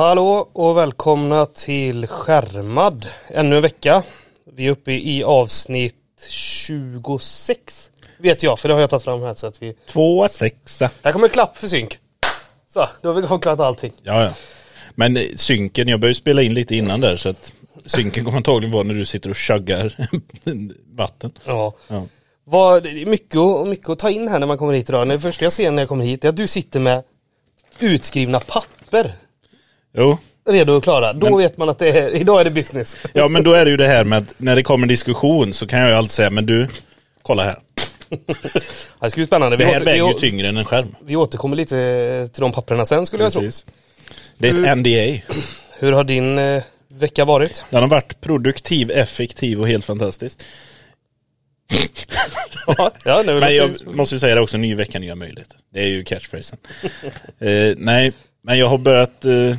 Hallå och välkomna till Skärmad. Ännu en vecka. Vi är uppe i avsnitt 26. Vet jag, för det har jag tagit fram här så att vi... Två sexa. Här kommer klapp för synk. Så, då har vi klarat allting. Ja, ja. Men eh, synken, jag började spela in lite innan där så att synken kommer antagligen vara när du sitter och chuggar vatten. Ja. Ja. Vad, är mycket, mycket att ta in här när man kommer hit idag. Det första jag ser när jag kommer hit är att du sitter med utskrivna papper. Jo, Redo att klara. Då vet man att det är, idag är det business. ja men då är det ju det här med att när det kommer en diskussion så kan jag ju alltid säga, men du, kolla här. Det ska bli spännande. Det här väger ju tyngre än en skärm. vi återkommer lite till de papperna sen skulle jag tro. Det är ett NDA. Hur har din eh, vecka varit? Den har varit produktiv, effektiv och helt fantastisk. ja, är väl Men jag måste ju säga det också, ny vecka, nya möjligheter. Det är ju catchphrasen. eh, nej, men jag har börjat, eh,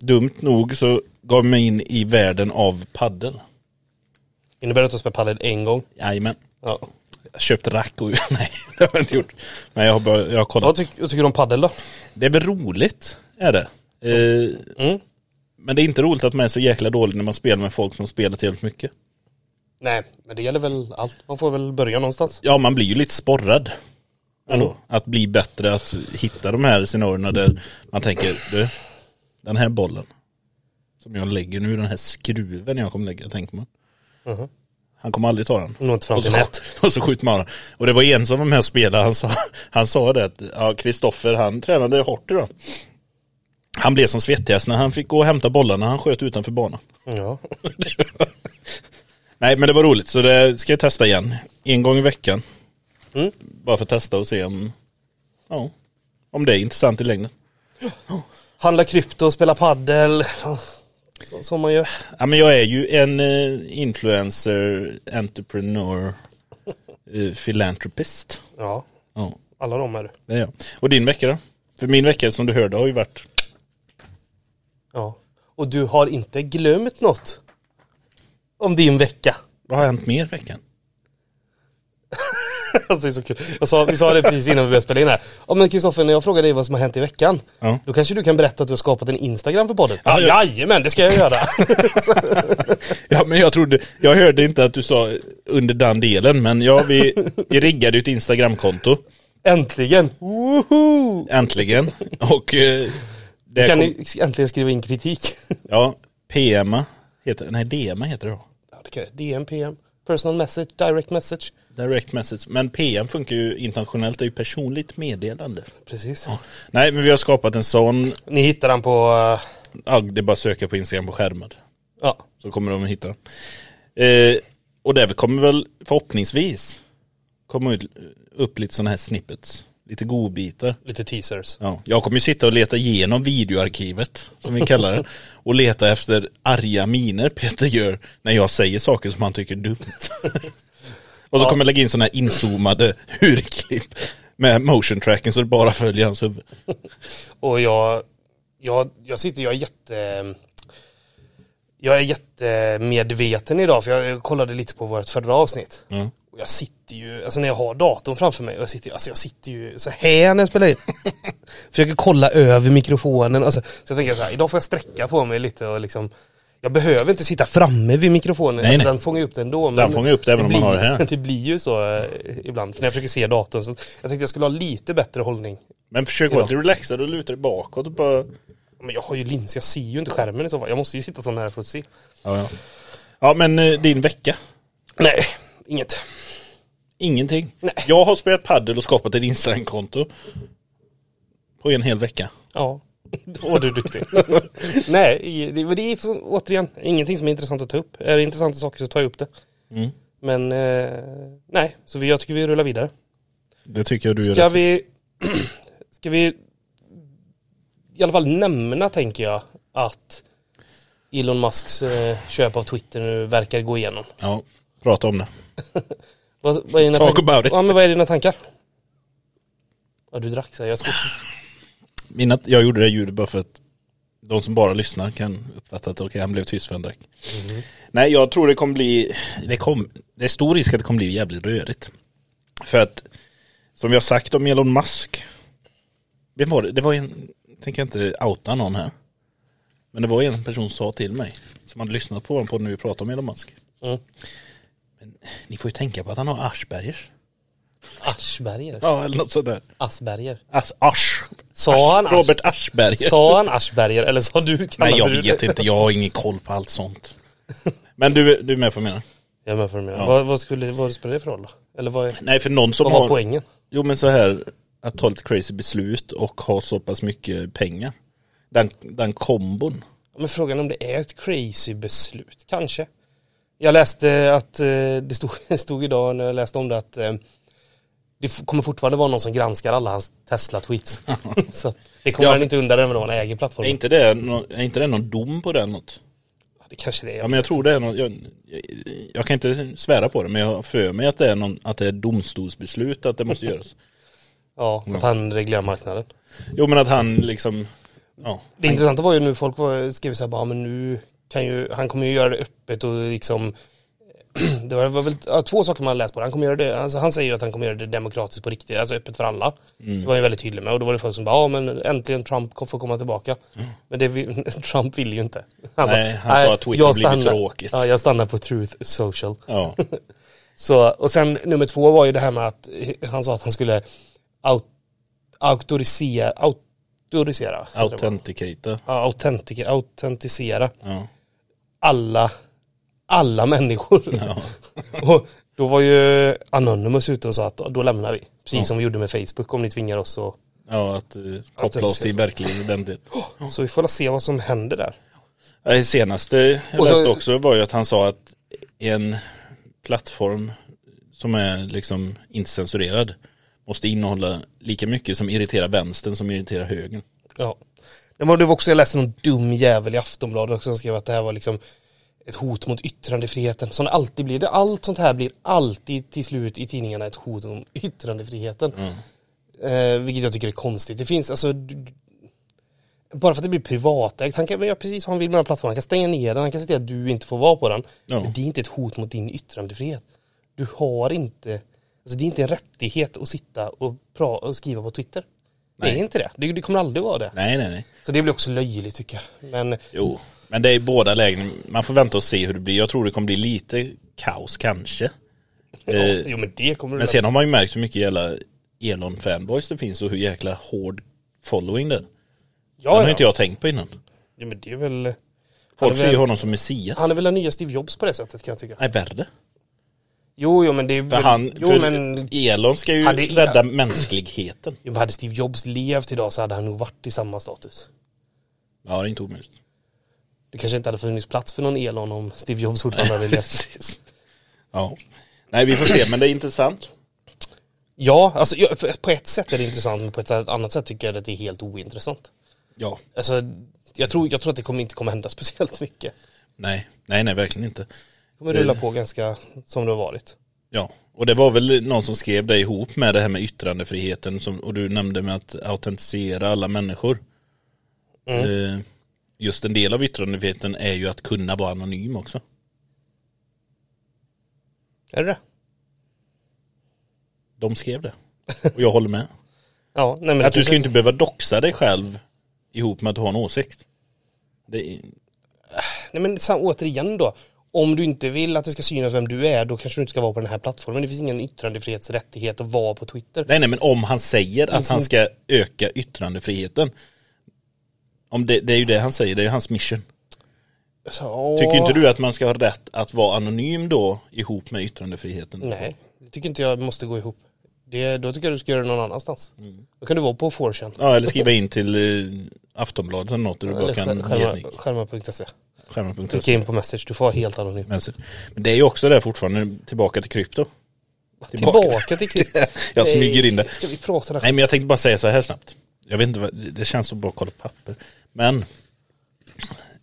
dumt nog så gav mig in i världen av paddel. Innebär det att du spelar padel en gång? Jajamän. Ja. Jag köpt rack och nej, det har jag inte gjort. Men jag har, bara, jag har kollat. Vad, tyck, vad tycker du om padel då? Det är väl roligt, är det. Eh, Mm. Men det är inte roligt att man är så jäkla dålig när man spelar med folk som spelat jävligt mycket. Nej, men det gäller väl allt. Man får väl börja någonstans. Ja, man blir ju lite sporrad. Mm. Att bli bättre, att hitta de här scenarierna där man tänker, du, den här bollen som jag lägger nu, den här skruven jag kommer lägga, tänker man. Mhm. Han kommer aldrig ta den. Nå inte fram Och till så, nät. och så skjuter man den. Och det var en som var med och spelade, han sa, han sa det att, ja, Kristoffer han tränade hårt idag. Han blev som svettigast när han fick gå och hämta bollarna, han sköt utanför banan. Ja. Nej men det var roligt, så det ska jag testa igen. En gång i veckan. Mm. Bara för att testa och se om, ja, om det är intressant i längden. Handla krypto, spela paddel. Som man gör. Ja, men jag är ju en eh, influencer, entreprenör, eh, philanthropist. Ja, Ja, alla de är det. det är jag. Och din vecka då? För min vecka som du hörde har ju varit, Ja. Och du har inte glömt något om din vecka. vad har hänt mer veckan? Alltså det är så kul. Jag sa, vi sa det precis innan vi började spela in här. Ja men Kristoffer, när jag frågar dig vad som har hänt i veckan. Ja. Då kanske du kan berätta att du har skapat en Instagram för podden. Ja, Ja, Jajamän, det ska jag göra. Ja men jag trodde, jag hörde inte att du sa under den delen men ja vi, vi riggade ett Instagramkonto Äntligen! Woho! äntligen och eh, det Kan kom, ni äntligen skriva in kritik? ja PMa heter, nej DMa heter det då. Ja, det kan. DM, PM, personal message, direct message. Direct message, men PM funkar ju internationellt, det är ju personligt meddelande. Precis. Nej men vi har skapat en sån, Ni hittar den på, eh, ja, det är bara att söka på Instagram på skärmad. ja, Så kommer de att hitta den. Eh, och där kommer väl förhoppningsvis komma ut, upp lite sådana här snippets. Lite godbitar. lite teasers. Ja, jag kommer ju sitta och leta igenom videoarkivet, som vi kallar det, och leta efter arga miner Peter gör när jag säger saker som han tycker är dumt. och så kommer jag lägga in sådana här inzoomade urklipp med motion tracking så det bara följer hans huvud. Och jag, jag, jag sitter, jag är jätte Jag är jättemedveten idag för jag kollade lite på vårt förra avsnitt. Ja. Och jag sitter ju, alltså när jag har datorn framför mig och jag sitter, alltså jag sitter ju så här när jag spelar in. Försöker kolla över mikrofonen. Alltså, så jag tänker så här, idag får jag sträcka på mig lite och liksom Jag behöver inte sitta framme vid mikrofonen, Nej, alltså, nej. den fångar upp det ändå. Den fångar upp det även om man har det här. Det blir ju så eh, ibland, för när jag försöker se datorn. Så jag tänkte jag skulle ha lite bättre hållning. Men försök vara lite relaxad och luta dig bakåt och bara Men jag har ju lins, jag ser ju inte skärmen i så fall. Jag måste ju sitta så nära för att se. Ja, ja. ja men eh, din vecka? Nej, inget. Ingenting. Nej. Jag har spelat paddel och skapat ett Instagram-konto. På en hel vecka. Ja, då var du duktig. Nej, det, men det är återigen ingenting som är intressant att ta upp. Är det intressanta saker så tar jag upp det. Mm. Men eh, nej, så vi, jag tycker vi rullar vidare. Det tycker jag du gör Ska vi, ska vi i alla fall nämna tänker jag att Elon Musks eh, köp av Twitter nu verkar gå igenom. Ja, prata om det. Vad, vad är dina Talk about it. Ja, men vad är dina tankar? Ja, du drack så jag ska... Mina, jag gjorde det ljudet bara för att de som bara lyssnar kan uppfatta att okej, han blev tyst för en drack. Nej, jag tror det kommer bli, det, kom, det är stor risk att det kommer bli jävligt rörigt. För att, som vi har sagt om Elon Musk, vem var det? Det var en, tänker jag inte outa någon här. Men det var en person som sa till mig, som hade lyssnat på på när vi pratade om Elon Musk. Mm. Men ni får ju tänka på att han har Aspergers. Aschberger. Ja, eller något sådär. Asperger. As Asch. Sa han Asch? Robert Aschberger. Sa han Aschberger eller sa du? Nej, jag du- vet inte. Jag har ingen koll på allt sånt. Men du, du är med på mina? Jag är med på det. Ja. Vad, vad, skulle, vad spelar det för roll då? Eller vad, är, Nej, för någon som vad var har... poängen? Jo, men så här. Att ta lite crazy beslut och ha så pass mycket pengar. Den, den kombon. Men frågan är om det är ett crazy beslut, kanske. Jag läste att, eh, det stod, stod idag när jag läste om det att eh, det kommer fortfarande vara någon som granskar alla hans Tesla-tweets. Så det kommer Ja, han inte undan även om han äger Är plattformen. inte det, är inte det någon dom på den något? Det kanske det är. Ja men jag tror det är någon, jag, jag, kan inte svära på det men jag har för mig att det är någon, att det är domstolsbeslut att det måste göras. Ja, att han reglerar marknaden. Jo men att han liksom, ja. Det intressanta var ju nu folk var, skrev så här bara, men nu kan ju, han kommer ju göra det öppet och liksom det var, var väl ja, två saker man läst på. Han kommer göra det, alltså han säger ju att han kommer göra det demokratiskt på riktigt, alltså öppet för alla. Det var ju väldigt tydlig med och då var det folk som bara, ja men äntligen Trump får komma tillbaka. Men det Trump vill ju inte. Sa, Nej, han sa att Twitter stannar- tråkigt." Ja, jag stannar på Truth Social. Ja, Så, och sen nummer två var ju det här med att han sa att han skulle aut, auktorisera, auktorisera. authenticata. Ja, autentika, autentisera Ja. Alla, alla människor. Ja. och då var ju Anonymous ute och sa att då lämnar vi. Precis som vi gjorde med Facebook om ni tvingar oss så. ja, att uh, koppla oss till verklig identitet. Så vi får se vad som händer där. Det senaste jag läste också var ju att han sa att en plattform som är liksom inte censurerad måste innehålla lika mycket som irriterar vänstern som irriterar högern. Ja. Det var också, jag läste någon dum jävel i Aftonbladet också som skrev att det här var liksom ett hot mot yttrandefriheten. Som det alltid blir. Det, allt sånt här blir alltid till slut i tidningarna ett hot mot yttrandefriheten. Eh, vilket jag tycker är konstigt. Det finns alltså bara för att det blir privatägt, han kan göra precis vad han vill med den plattformen. Han kan stänga ner den, han kan säga att du inte får vara på den. Ja. Men det är inte ett hot mot din yttrandefrihet. Du har inte, alltså det är inte en rättighet att sitta och, pra- och skriva på Twitter. Det Nej. är inte det. det. Det kommer aldrig vara det. Nej, nej, nej. Så det blir också löjligt tycker jag. Men Jo, men det är i båda lägen. Man får vänta och se hur det blir. Jag tror det kommer bli lite kaos kanske. ja, Eh, jo men det kommer Men sen har man ju märkt hur mycket jävla Elon-fanboys det finns och hur jäkla hård following det är. ja, Den har ja. inte jag tänkt på innan. ja, men det är väl Folk ser ju honom som Messias. Han är väl den nya Steve Jobs på det sättet kan jag tycka. Nej, värre. Jo, jo men det är För väl, han, jo, för men, Elon ska ju Hade- rädda mänskligheten. jo, men hade Steve Jobs levt idag så hade han nog varit i samma status. Ja, det är inte omöjligt. Det kanske inte hade funnits plats för någon Elon om Steve Jobs fortfarande hade levt. Ja. Nej, vi får se, men det är intressant. Ja, alltså ja, på ett sätt är det intressant men på ett annat sätt tycker jag att det är helt ointressant. Ja. Alltså, jag tror, jag tror att det kommer inte kommer hända speciellt mycket. Nej, nej, nej, verkligen inte. Det kommer rulla på ganska som det har varit. Ja, och det var väl någon som skrev det ihop med det här med yttrandefriheten som, och du nämnde med att autentisera alla människor. Mm. Eh, just en del av yttrandefriheten är ju att kunna vara anonym också. Är det? De skrev det. Och jag håller med. Ja, nej men Att du ska inte behöva doxa dig själv ihop med att du har en åsikt. Det är, Nej men återigen då. Om du inte vill att det ska synas vem du är, då kanske du inte ska vara på den här plattformen. Det finns ingen yttrandefrihetsrättighet att vara på Twitter. nej, nej, men om han säger att han ska öka yttrandefriheten. Om det, det är ju det han säger, det är ju hans mission. Så, Tycker inte du att man ska ha rätt att vara anonym då ihop med yttrandefriheten? Nej, det tycker inte jag måste gå ihop. Det, då tycker jag du ska göra det någon annanstans. Mm. Då kan du vara på 4chan. Ja, eller skriva in till eh, Aftonbladet eller något där du bara Eller kan skär- ge skärma- skärma.se. Skärmar.se. Klicka in på message, du får vara helt anonym. Men det är ju också det fortfarande, tillbaka till krypto. Tillbaka, till klipp. Jag smyger in det. Ska vi prata där? Nej men jag tänkte bara säga så här snabbt. Jag vet inte vad, det känns så bra att kolla på papper. Men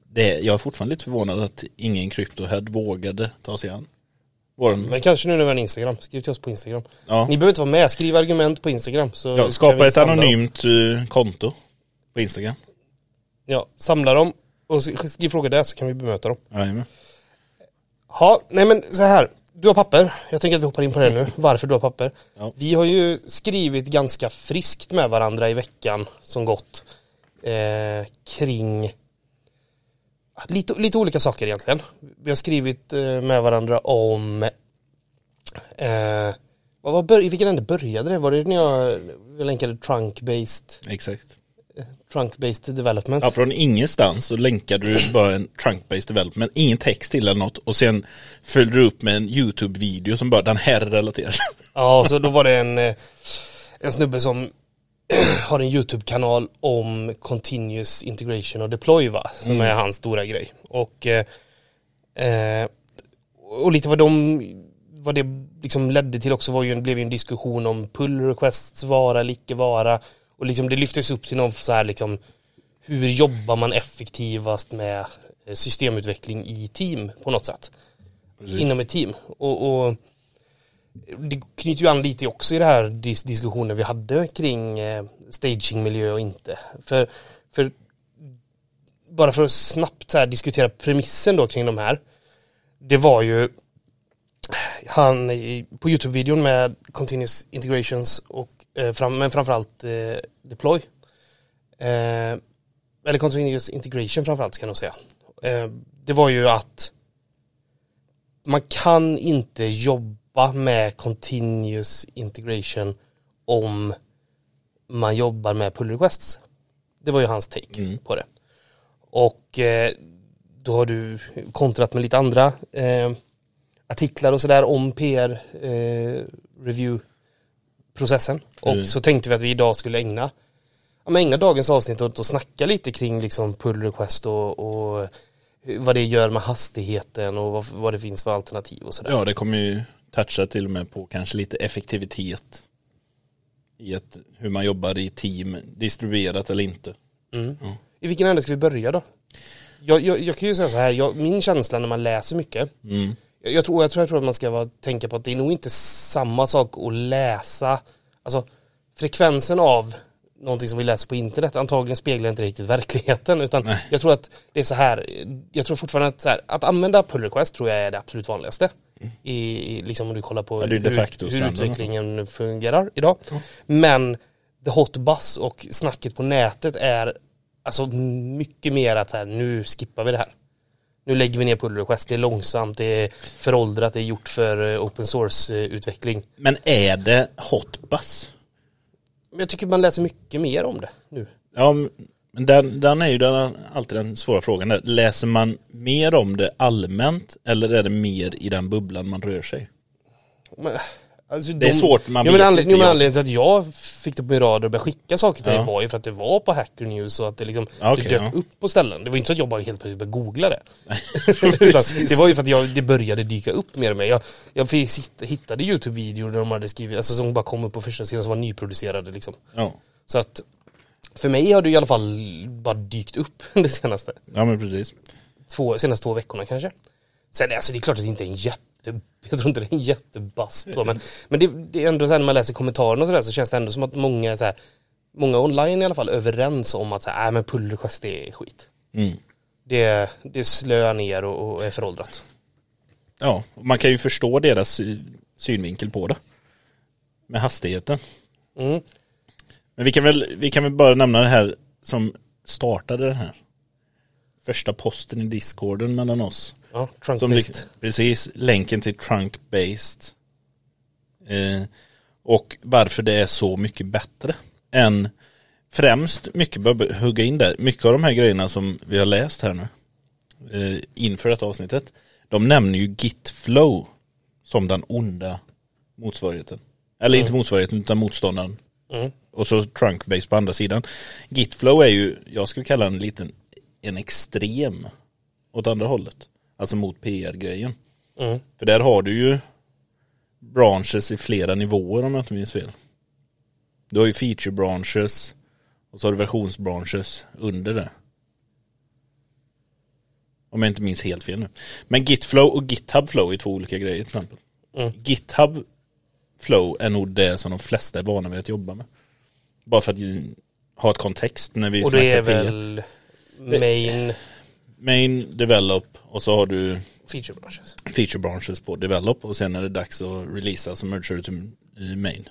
det, jag är fortfarande lite förvånad att ingen kryptohead vågade ta sig an. Våran, Men kanske nu när vi har en Instagram, skriv till oss på Instagram. ja, Ni behöver inte vara med, skriv argument på Instagram. Så ja, skapa ett samla dem. anonymt eh, konto på Instagram. Ja, samla dem och sk- skriv frågor där så kan vi bemöta dem. Jajamän. Ja, nej men så här. Du har papper. Jag tänker att vi hoppar in på det nu. Varför du har papper. Ja. Vi har ju skrivit ganska friskt med varandra i veckan som gått. Eh, kring lite, lite olika saker egentligen. Vi har skrivit eh, med varandra om eh, vad var bör- I vilken ände började det? Var det när jag länkade trunk-based Exakt. Trunk-based development? Ja, från ingenstans så länkade du bara en trunk-based development, ingen text till eller något och sen följde du upp med en YouTube-video som bara den här är relaterad. Ja, så då var det en, eh, en snubbe som har en YouTube-kanal om Continuous Integration och Deploy va? Som är hans stora grej. Och, eh, eh, och lite vad de vad det liksom ledde till också var ju en, blev ju en diskussion om pull requests vara eller icke vara. Och liksom det lyftes upp till någon så här liksom hur jobbar man effektivast med eh, systemutveckling i team på något sätt. Inom ett team. Och, och det knyter ju an lite också i det här dis diskussionen vi hade kring eh, stagingmiljö och inte. För, för bara för att snabbt så diskutera premissen då kring de här. Det var ju han på YouTube-videon med Continuous Integrations och fram, men framförallt eh, Deploy. Eh, eller Continuous Integration framförallt ska jag nog säga. Eh, det var ju att man kan inte jobba med Continuous Integration om man jobbar med pull requests. Det var ju hans take Mm. på det. Och eh, då har du kontrat med lite andra eh, artiklar och sådär om PR eh, review processen. Och Mm. så tänkte vi att vi idag skulle ägna, ja, ägna dagens avsnitt åt att snacka lite kring liksom pull request och, och vad det gör med hastigheten och vad, vad det finns för alternativ och sådär. Ja, det kommer ju toucha till och med på kanske lite effektivitet i ett, hur man jobbar i team, distribuerat eller inte. Mm. I vilken ände ska vi börja då? Jag, jag, jag kan ju säga så här, jag, min känsla när man läser mycket, Mm. Jag, tror, jag tror jag tror att man ska vara, tänka på att det är nog inte samma sak att läsa, alltså frekvensen av någonting som vi läser på internet antagligen speglar inte riktigt verkligheten utan Nej. jag tror att det är så här, jag tror fortfarande att här, att använda pull request tror jag är det absolut vanligaste. I, i liksom om du kollar på Mm. Ja, hur, hur utvecklingen fungerar idag. Men the hot buzz och snacket på nätet är alltså mycket mer att här, nu skippar vi det här. Nu lägger vi ner pull request, det är långsamt, det är föråldrat, det är gjort för eh, open source eh. Men är det hotbus? Jag tycker man läser mycket mer om det nu. Ja, men den, den är ju den, alltid den svåra frågan. Där. Läser man mer om det allmänt eller är det mer i den bubblan man rör sig? Men, alltså, Det är svårt, man ja, vet men anled- inte, anledningen till att jag fick det på min radar och började skicka saker till Ja. dig var ju för att det var på Hacker News och att det liksom Ja, okej, det dök ja. upp på ställen. Det var inte så att jag bara helt plötsligt började googla det. Det var ju för att jag, det började dyka upp mer och mer. Jag, jag hittade YouTube-videor där de hade skrivit, alltså som bara kom upp på första sidan som var nyproducerade liksom. Ja, Så att för mig har det i alla fall bara dykt upp det senaste ja men precis. två, senaste två veckorna kanske. Sen alltså det är klart att det inte är en jätte, jag tror inte det är en jättebass på men, men det, det är ändå så här när man läser kommentarerna och sådär så känns det ändå som att många så här, många online i alla fall överens om att så här, äh, men pull request är skit. Mm. Det, det slöar ner och, och är föråldrat. Ja, man kan ju förstå deras sy- synvinkel på det. Med hastigheten. Mm. Men vi kan väl, vi kan väl bara nämna det här som startade det här. Första posten i discorden mellan oss. Ja, trunk Som based. lik- precis, länken till trunk-based. Eh, och varför det är så mycket bättre än främst, mycket bör hugga in där, mycket av de här grejerna som vi har läst här nu eh, inför detta avsnittet, de nämner ju Gitflow som den onda motsvarigheten. Eller inte motsvarigheten utan motståndaren. Mm. Och så Trunkbase på andra sidan. Gitflow är ju, jag skulle kalla den en liten, en extrem åt andra hållet. Alltså mot PR-grejen. Mm. För där har du ju branches i flera nivåer om jag inte minns fel. Du har ju feature branches och så har du versionsbranches under det. Om jag inte minns helt fel nu. Men Gitflow och GitHub Flow är två olika grejer till exempel. Mm. GitHub Flow är nog det som de flesta är vana vid att jobba med. Bara för att ha ett kontext när vi Och det är väl main Main, develop och så har du feature branches. feature branches på develop och sen är det dags att releasa så mergar du till main.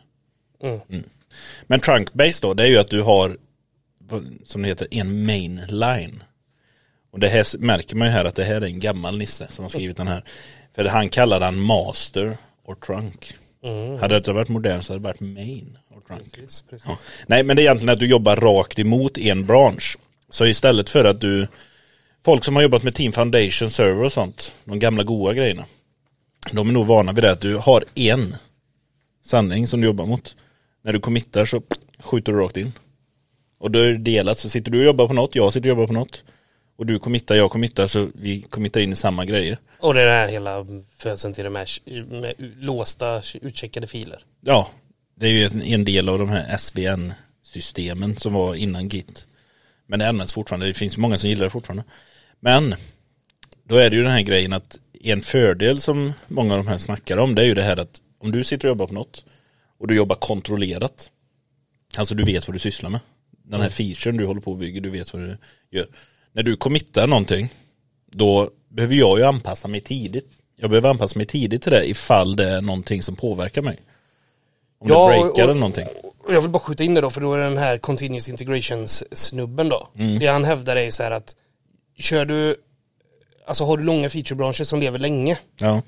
Mm. Men trunkbase då, det är ju att du har som det heter en main line. Och det här märker man ju här att det här är en gammal nisse som har skrivit den här. För han kallar den master or trunk. Mm. Hade det inte varit modern så hade det varit main or trunk. Precis, precis. Ja. Nej men det är egentligen att du jobbar rakt emot en bransch. Så istället för att du Folk som har jobbat med Team Foundation Server och sånt De gamla goa grejerna De är nog vana vid det att du har en Sanning som du jobbar mot När du committar så skjuter du rakt in Och då är det delat så sitter du och jobbar på något Jag sitter och jobbar på något Och du committar, jag committar så vi committar in i samma grejer Och det är den här hela födseln till de här med låsta utcheckade filer. Ja, det är ju en, en del av de här SVN-systemen som var innan Git. Men det används fortfarande, det finns många som gillar det fortfarande. Men då är det ju den här grejen att en fördel som många av de här snackar om det är ju det här att om du sitter och jobbar på något och du jobbar kontrollerat. Alltså du vet vad du sysslar med. Den här featuren du håller på att bygga, du vet vad du gör. När du committar någonting, då behöver jag ju anpassa mig tidigt. Jag behöver anpassa mig tidigt till det ifall det är någonting som påverkar mig. Om Ja, det breakar och- eller någonting. Och jag vill bara skjuta in det då, för då är det den här Continuous Integrations snubben då. Mm. Det han hävdar är ju så här att kör du, alltså har du långa featurebranscher som lever länge, Ja,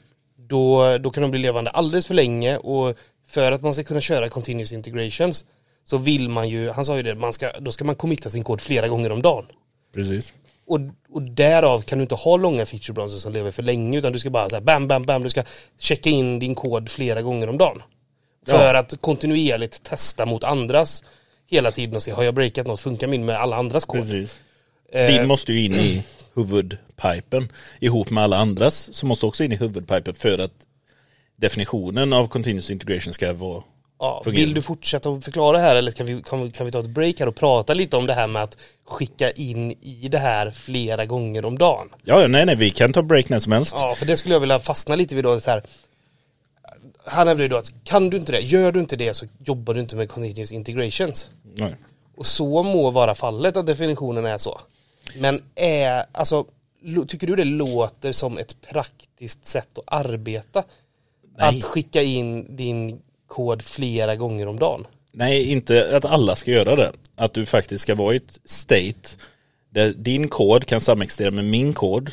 då, då kan de bli levande alldeles för länge och för att man ska kunna köra Continuous Integrations så vill man ju, han sa ju det, man ska, då ska man committa sin kod flera gånger om dagen. precis. Och, och därav kan du inte ha långa feature branches som lever för länge utan du ska bara så här, bam, bam, bam, du ska checka in din kod flera gånger om dagen. För att kontinuerligt testa mot andras hela tiden och se, har jag breakat något, funkar min med alla andras kod? precis. Eh, Din måste ju in i huvudpipen ihop med alla andras som måste också in i huvudpipen för att definitionen av continuous integration ska vara ja, vill du fortsätta att förklara här eller kan vi, kan, vi, kan vi ta ett break här och prata lite om det här med att skicka in i det här flera gånger om dagen? Ja, nej, nej, vi kan ta break när som helst. Ja, för det skulle jag vilja fastna lite vid då så här. Han hävdar ju då att kan du inte det, gör du inte det så jobbar du inte med continuous integrations. Nej. Och så må vara fallet att definitionen är så. Men är, alltså, lo- tycker du det låter som ett praktiskt sätt att arbeta? Nej. Att skicka in din kod flera gånger om dagen? Nej, inte att alla ska göra det. Att du faktiskt ska vara i ett state där din kod kan samexistera med min kod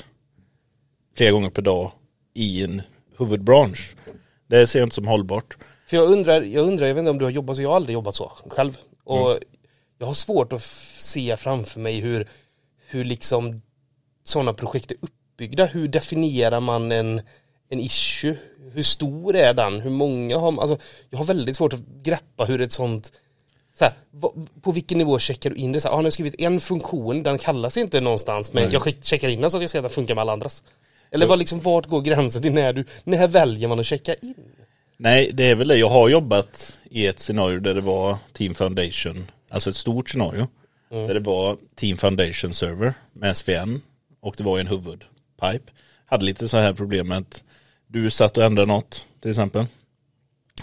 flera gånger per dag i en huvudbransch. Det ser jag inte som hållbart. För jag undrar, jag undrar, jag vet inte om du har jobbat så, jag har aldrig jobbat så själv. Och jag har svårt att se framför mig hur, hur liksom sådana projekt är uppbyggda. Hur definierar man en, en issue? Hur stor är den? Hur många har man? Alltså, jag har väldigt svårt att greppa hur ett sånt så här, på vilken nivå checkar du in det? Så här, ah, nu har jag skrivit en funktion, den kallas inte någonstans men jag skick- checkar in den så att jag ser att den funkar med alla andras. Eller vad liksom, vart går gränsen till när du, när väljer man att checka in? Nej, det är väl det. Jag har jobbat i ett scenario där det var Team Foundation, alltså ett stort scenario. Där det var Team Foundation server med SVN och det var en huvudpipe. Hade lite så här problem med att du satt och ändrade något till exempel.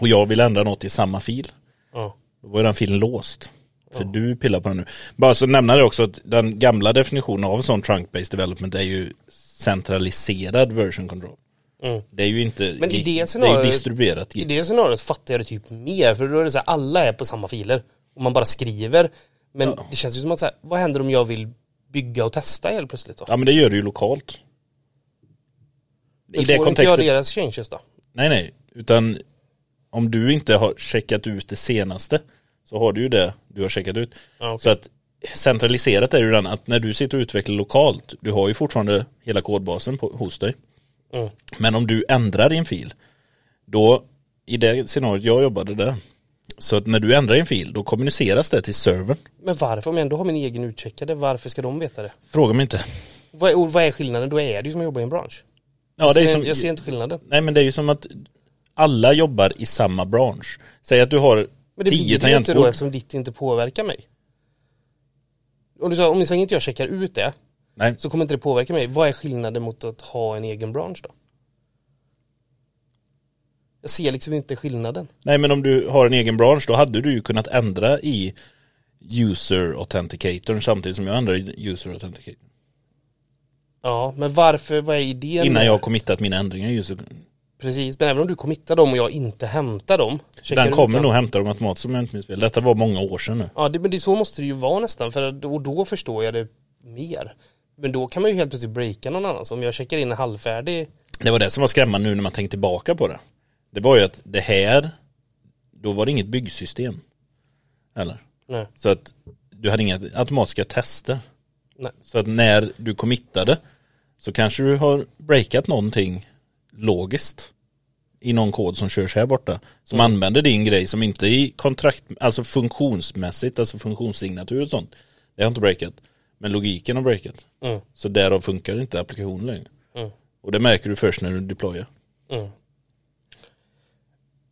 Och jag vill ändra något i samma fil. Ja. Då var den filen låst. För du pillar på den nu. Bara så nämna det också att den gamla definitionen av sån trunk-based development är ju centraliserad version control. Mm. Det är ju inte, Men i det det är scenariot- distribuerat I git. det scenariot fattar jag det typ mer för då är det så här, alla är på samma filer och man bara skriver. Men det känns ju som att så här, vad händer om jag vill bygga och testa helt plötsligt då? Ja men det gör du ju lokalt. I Men det får inte jag deras changes då? nej nej, utan om du inte har checkat ut det senaste så har du ju det du har checkat ut. Ja, okej. Så att centraliserat är ju den att när du sitter och utvecklar lokalt, du har ju fortfarande hela kodbasen på, hos dig. Mm. Men om du ändrar i en fil, då i det scenariot jag jobbade där, så att när du ändrar en fil, då kommuniceras det till servern. Men varför, om jag ändå har min egen utcheckade, varför ska de veta det? Fråga mig inte. Vad är, vad är skillnaden? Då är det ju som att jobba i en bransch. Ja, jag, det är ser, som, jag ser inte skillnaden. Nej men det är ju som att alla jobbar i samma bransch. Säg att du har Men det tio blir det ju inte då eftersom ditt inte påverkar mig. Om du sa, om jag inte jag checkar ut det, Nej, så kommer inte det påverka mig. Vad är skillnaden mot att ha en egen bransch då? Jag ser liksom inte skillnaden. nej men om du har en egen bransch då hade du ju kunnat ändra i user authenticator samtidigt som jag ändrar i user authenticator. Ja, men varför, vad är idén? Innan jag har committat mina ändringar i user. Precis, men även om du committar dem och jag inte hämtar dem. Den kommer nog hämta dem automatiskt om jag inte minns fel. Detta var många år sedan nu. Ja, det, men det, så måste det ju vara nästan, för då, då förstår jag det mer. Men då kan man ju helt plötsligt breaka någon annan. Så om jag checkar in en halvfärdig Det var det som var skrämmande nu när man tänkte tillbaka på det. Det var ju att det här, då var det inget byggsystem. Eller? Nej. Så att du hade inga automatiska tester. Nej. Så att när du committade så kanske du har breakat någonting logiskt i någon kod som körs här borta. Som Mm. använder din grej som inte i kontrakt, alltså funktionsmässigt, alltså funktionssignatur och sånt. Det har inte breakat. Men logiken har breakat. Mm. Så därav funkar inte applikationen längre. Mm. Och det märker du först när du deployar.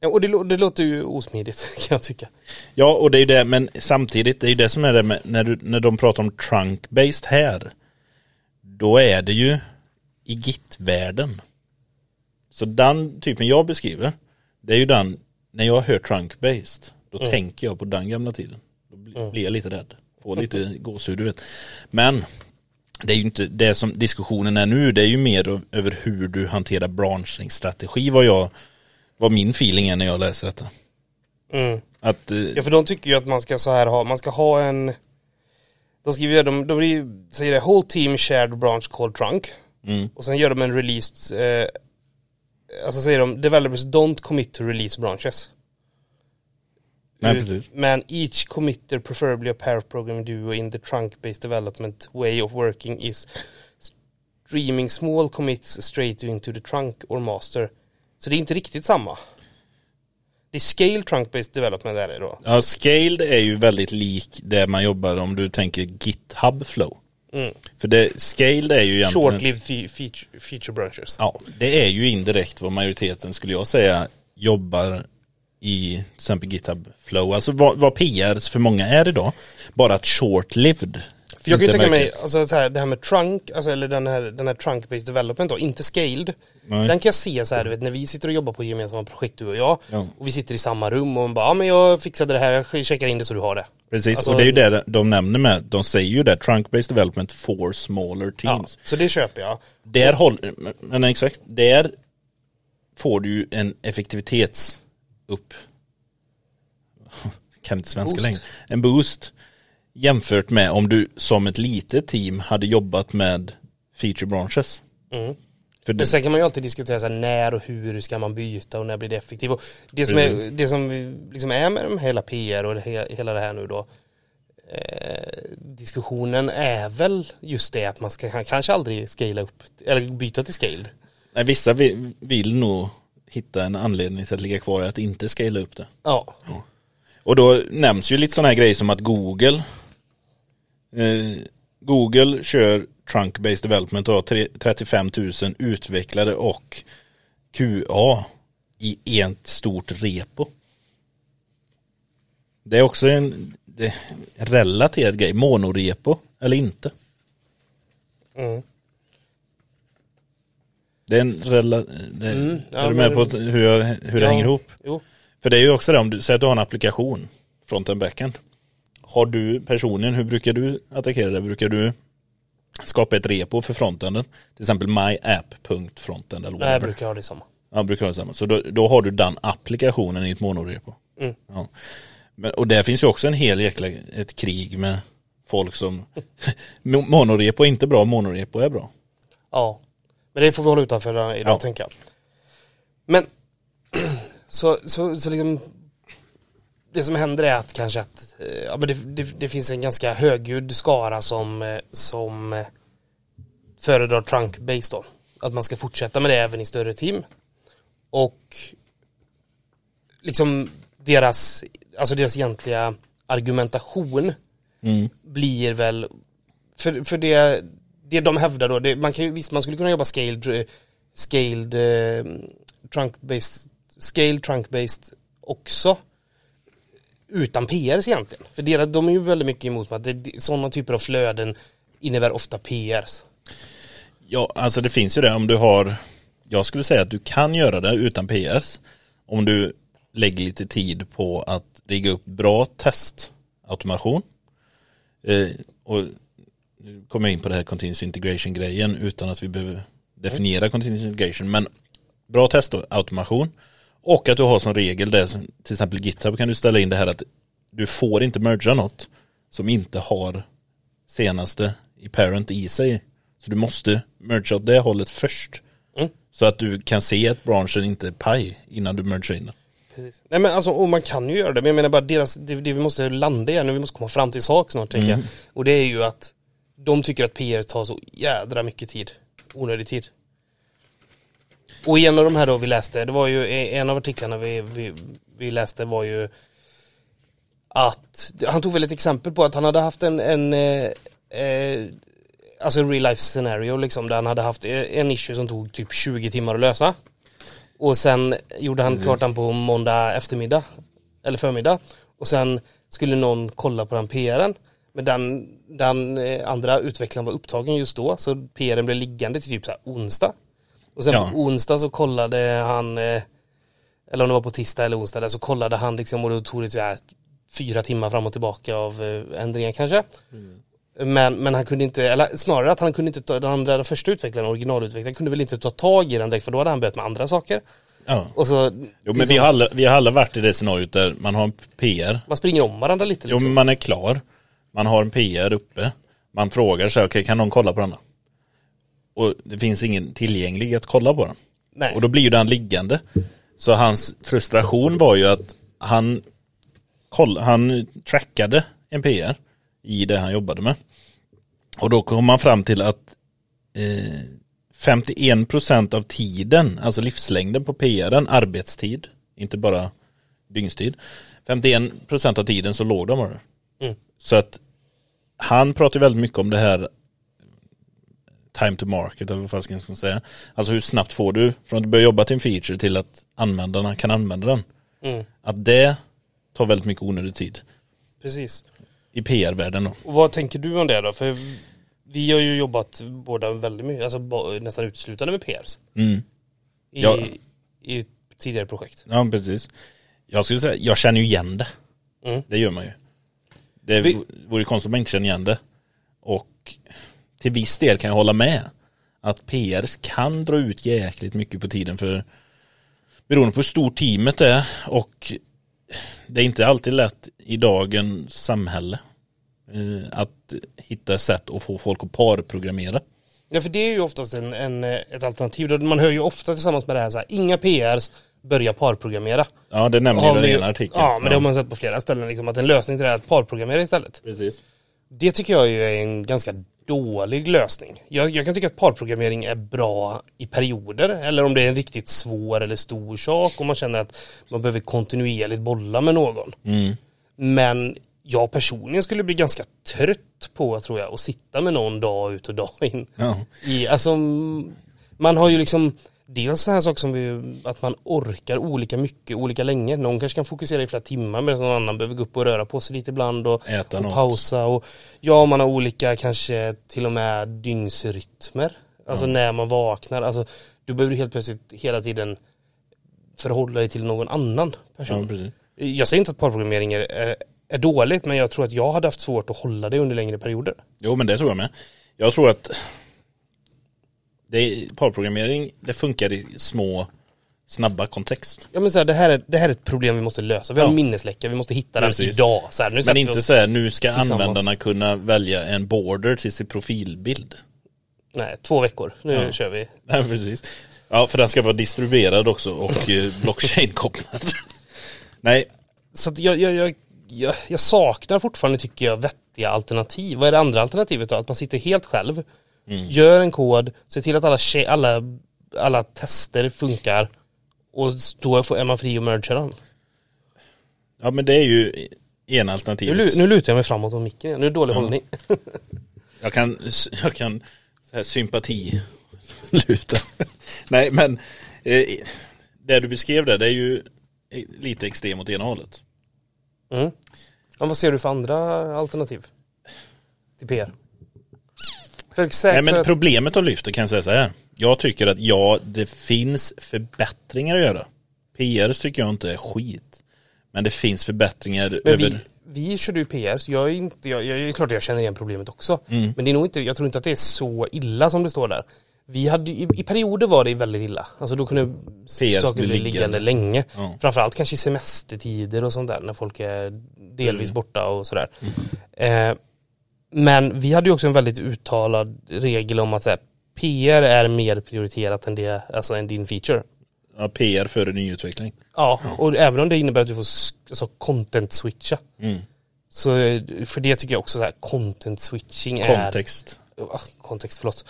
Mm. Och det, det låter ju osmidigt kan jag tycka. Ja, och det är ju det, men samtidigt, det är ju det som är det med, när, du, när de pratar om trunk-based här, då är det ju i Git-världen. Så den typen jag beskriver, det är ju den, när jag hör trunk-based, då tänker jag på den gamla tiden. Då bli- blir jag lite rädd, får lite gåshud, du vet. Men, det är ju inte det som diskussionen är nu, det är ju mer över hur du hanterar branschningsstrategi, vad jag, vad min feeling är när jag läser detta. Mm. Att, eh, Ja för de tycker ju att man ska så här ha, man ska ha en De skriver ju, de, de säger det, whole team shared branch called trunk Mm. Och sen gör de en released eh, Alltså säger de, developers don't commit to release branches Nej, precis. Man each committer preferably a pair of programming duo in the trunk-based development way of working is streaming small commits straight into the trunk or master. Så det är inte riktigt samma. Det är scale trunk-based development är det då. Ja, Scaled är ju väldigt lik det man jobbar om du tänker GitHub Flow. Mm. För det, Scaled är ju egentligen... Short-lived fe- feature, feature branches. Ja, det är ju indirekt vad majoriteten skulle jag säga jobbar i till exempel GitHub Flow. Alltså vad, vad PR för många är idag. Bara att short-lived. För jag kan ju inte tänka mig, alltså så här, det här med trunk, alltså, eller den här, den här trunk-based development då, inte scaled. Nej. Den kan jag se så här, du vet, när vi sitter och jobbar på gemensamma projekt du och jag. Ja. Och vi sitter i samma rum och man bara, ja men jag fixade det här, jag checkar in det så du har det. Precis, Alltså- och det är ju det de nämner med. De säger ju det, trunk-based development for smaller Ja, teams. så det köper jag. Där håller, men exakt, där får du ju en effektivitets upp kan inte svenska Boost. längre. En boost jämfört med om du som ett litet team hade jobbat med feature branches. Mm. För Men sen kan man ju alltid diskutera så här, när och hur ska man byta och när blir det effektivt. Och det som, är, det som vi liksom är med hela PR och hela det här nu då. Eh, diskussionen är väl just det att man ska kan- kanske aldrig scala upp eller byta till scaled. nej, vissa vill, vill nog hitta en anledning till att ligga kvar att inte scala upp det. Ja. Och då nämns ju lite sådana här grejer som att Google Google kör trunk-based development och har tre- 35 000 utvecklare och QA i ett stort repo. Det är också en det relaterad grej, monorepo eller inte. Mm. Det är en rela, det, Mm, ja, är du med men- på hur, jag, hur det Ja. hänger ihop? Jo. För det är ju också det, om du säger att du har en applikation, front-end backend. Har du personligen, hur brukar du attackera det? Brukar du skapa ett repo för frontenden? Till exempel myapp.frontend eller Nej, jag whatever. brukar ha det samma. Ja, brukar ha samma. Så då, då har du den applikationen i ett monorepo. Mm. Ja. Men, och där finns ju också en hel jäkla, ett krig med folk som Mo- monorepo är inte bra, monorepo är bra. Ja. Men det får vi hålla utanför idag Ja. tänker jag. Men så, så, så liksom det som händer är att kanske att eh, ja, men det, det, det finns en ganska högljudd skara som, eh, som eh, föredrar trunk-based då. Att man ska fortsätta med det även i större team. Och liksom deras, alltså deras egentliga argumentation Mm. blir väl för, för det, det de hävdar då, det, man kan visst man skulle kunna jobba scaled, eh, scaled eh, trunk-based, scaled trunk-based också utan PRs egentligen. För deras, de är ju väldigt mycket emot att det, sådana typer av flöden innebär ofta PRs. Ja, alltså det finns ju det om du har Jag skulle säga att du kan göra det utan PS Om du lägger lite tid på att rigga upp bra testautomation. Eh, Och nu kommer jag in på det här continuous integration grejen utan att vi behöver definiera continuous integration. Men bra testautomation och att du har som regel det till exempel GitHub kan du ställa in det här att du får inte mergea något som inte har senaste i parent i sig Så du måste merge åt det hållet först. Mm. Så att du kan se att branschen inte är paj innan du mergar in den. Precis. Nej men alltså, och man kan ju göra det, men jag menar bara deras, det, det vi måste landa igen och vi måste komma fram till sak snart tänker jag. Och det är ju att de tycker att PR tar så jädra mycket tid. Onödig tid. Och en av de här då vi läste, det var ju en av artiklarna vi, vi, vi läste var ju att, han tog väl ett exempel på att han hade haft en, en eh, eh, alltså real life scenario liksom där han hade haft en issue som tog typ 20 timmar att lösa. Och sen gjorde han klart den på måndag eftermiddag. Eller förmiddag. Och sen skulle någon kolla på den PRen. Men den, den eh, andra utvecklaren var upptagen just då. Så PRen blev liggande till typ så onsdag. Och sen Ja. på onsdag så kollade han, eh, eller om det var på tisdag eller onsdag där, så kollade han liksom och då tog det så här fyra timmar fram och tillbaka av eh, ändringar kanske. Men, men han kunde inte, eller snarare att han kunde inte ta, den andra, den första utvecklaren, originalutvecklaren, kunde väl inte ta tag i den direkt för då hade han börjat med andra saker. Ja. Och så, Jo men vi har, alla, vi har alla varit i det scenariot där man har en PR. man springer om varandra lite Jo liksom. men man är klar. Man har en PR uppe. Man frågar sig, okej kan någon kolla på denna? Och det finns ingen tillgänglig att kolla på den. Nej. Och då blir ju den liggande. Så hans frustration var ju att han, koll, han trackade en PR i det han jobbade med. Och då kom man fram till att eh, 51% av tiden, alltså livslängden på PRen, arbetstid, inte bara dygnstid. 51% av tiden så låg de bara. Mm. Så att han pratar väldigt mycket om det här time to market eller vad fan ska säga. Alltså hur snabbt får du från att du börjar jobba till en feature till att användarna kan använda den. Mm, Att det tar väldigt mycket onödig tid. precis. I PR-världen då. Och vad tänker du om det då? För vi har ju jobbat båda väldigt mycket, alltså nästan uteslutande med PRs. Mm. I, Ja. i tidigare projekt. Ja precis. Jag skulle säga, jag känner ju igen det. Mm. Det gör man ju. Det Vi- vore konstigt om man inte känner igen det. Och till viss del kan jag hålla med. Att PR kan dra ut jäkligt mycket på tiden för beroende på hur stort teamet är och det är inte alltid lätt i dagens samhälle eh, att hitta sätt att få folk att parprogrammera. Ja för det är ju oftast en, en, ett alternativ. Man hör ju ofta tillsammans med det här så här, inga PRs börjar parprogrammera. Ja, det nämner ju den ena artikeln. Ja men det har man sett på flera ställen liksom, att en lösning till det är att parprogrammera istället. Precis. Det tycker jag ju är en ganska dålig lösning. Jag, jag kan tycka att parprogrammering är bra i perioder eller om det är en riktigt svår eller stor sak och man känner att man behöver kontinuerligt bolla med någon. Mm. Men jag personligen skulle bli ganska trött på, tror jag, att sitta med någon dag ut och dag in. Ja. I, alltså, man har ju liksom dels så här saker som vi, att man orkar olika mycket, olika länge. Någon kanske kan fokusera i flera timmar medan någon annan behöver gå upp och röra på sig lite ibland och, och pausa. Och, ja, man har olika kanske till och med dygnsrytmer. Alltså när man vaknar. Alltså, du behöver helt plötsligt hela tiden förhålla dig till någon annan person. Ja. Jag säger inte att parprogrammering är, är, är dåligt men jag tror att jag hade haft svårt att hålla det under längre perioder. Jo men det tror jag med. Jag tror att det parprogrammering, det funkar i små snabba kontext. Ja men så här, det, här är, det här är ett problem vi måste lösa. Vi har Ja. en minnesläcka, vi måste hitta den Precis. idag. Så här, nu Men inte så här, nu ska användarna kunna välja en border till sin profilbild. Nej, två veckor. Nu Ja. kör vi. Nej precis. Ja för den ska vara distribuerad också och eh, blockchain-kopplad. Nej, Så jag, jag, jag, jag saknar fortfarande, tycker jag, vettiga alternativ. Vad är det andra alternativet då? Att man sitter helt själv, Mm. gör en kod, ser till att alla, alla, alla tester funkar och då får- är man fri att mergea den. ja men det är ju en Nu, alternativ. lu- nu lutar jag mig framåt om micken. Nu är det dålig hållning. Jag kan, jag kan så här, sympati luta. Nej men eh, det du beskrev där det är ju lite extremt åt ena hållet. Mm. Men vad ser du för andra alternativ? Till PR? Nej men problemet de lyfter kan jag säga så här. Jag tycker att ja, det finns förbättringar att göra. PR tycker jag inte är skit. Men det finns förbättringar men över... vi, vi körde ju PR, så jag är inte, jag, jag, det är klart jag känner igen problemet också. Mm. Men det är nog inte, jag tror inte att det är så illa som det står där. Vi hade, i, I perioder var det väldigt illa. Alltså då kunde saker bli liggande liggande. länge. Ja. Framförallt kanske i semestertider och sånt där när folk är delvis Mm. borta och sådär. Eh, men vi hade ju också en väldigt uttalad regel om att här, PR är mer prioriterat än det, alltså än din feature. Ja, PR före nyutveckling. Ja, och även om det innebär att du får alltså, content switcha. Mm. Så eh, för det tycker jag också så här, content switching är Kontext. Ah, kontext, förlåt.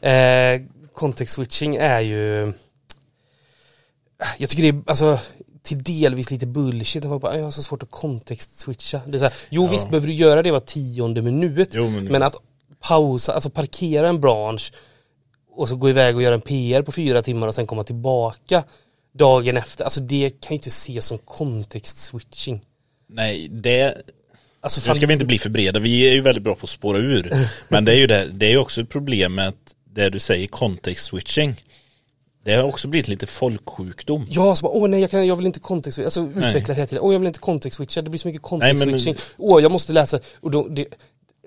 Eh, context switching är ju Jag tycker det är alltså till delvis lite bullshit. Folk bara, "Ah, jag har så svårt att kontext switcha. Det är så här, jo Ja. visst behöver du göra det var tionde minut. Jo, men- men att pausa, alltså parkera en bransch och så gå iväg och göra en PR på fyra timmar och sen komma tillbaka dagen efter. Alltså det kan ju inte ses som context switching. Nej, det, Alltså nu fan, ska vi inte bli för breda. Vi är ju väldigt bra på att spåra ur. Men det är ju det, det är också ett problem med det du säger context switching. Det har också blivit lite folksjukdom. Ja, så bara, åh nej jag, kan, jag vill inte context switcha, alltså utveckla hela tiden, åh jag vill inte context switcha, det blir så mycket context Nej, men- switching, åh jag måste läsa, och då, det,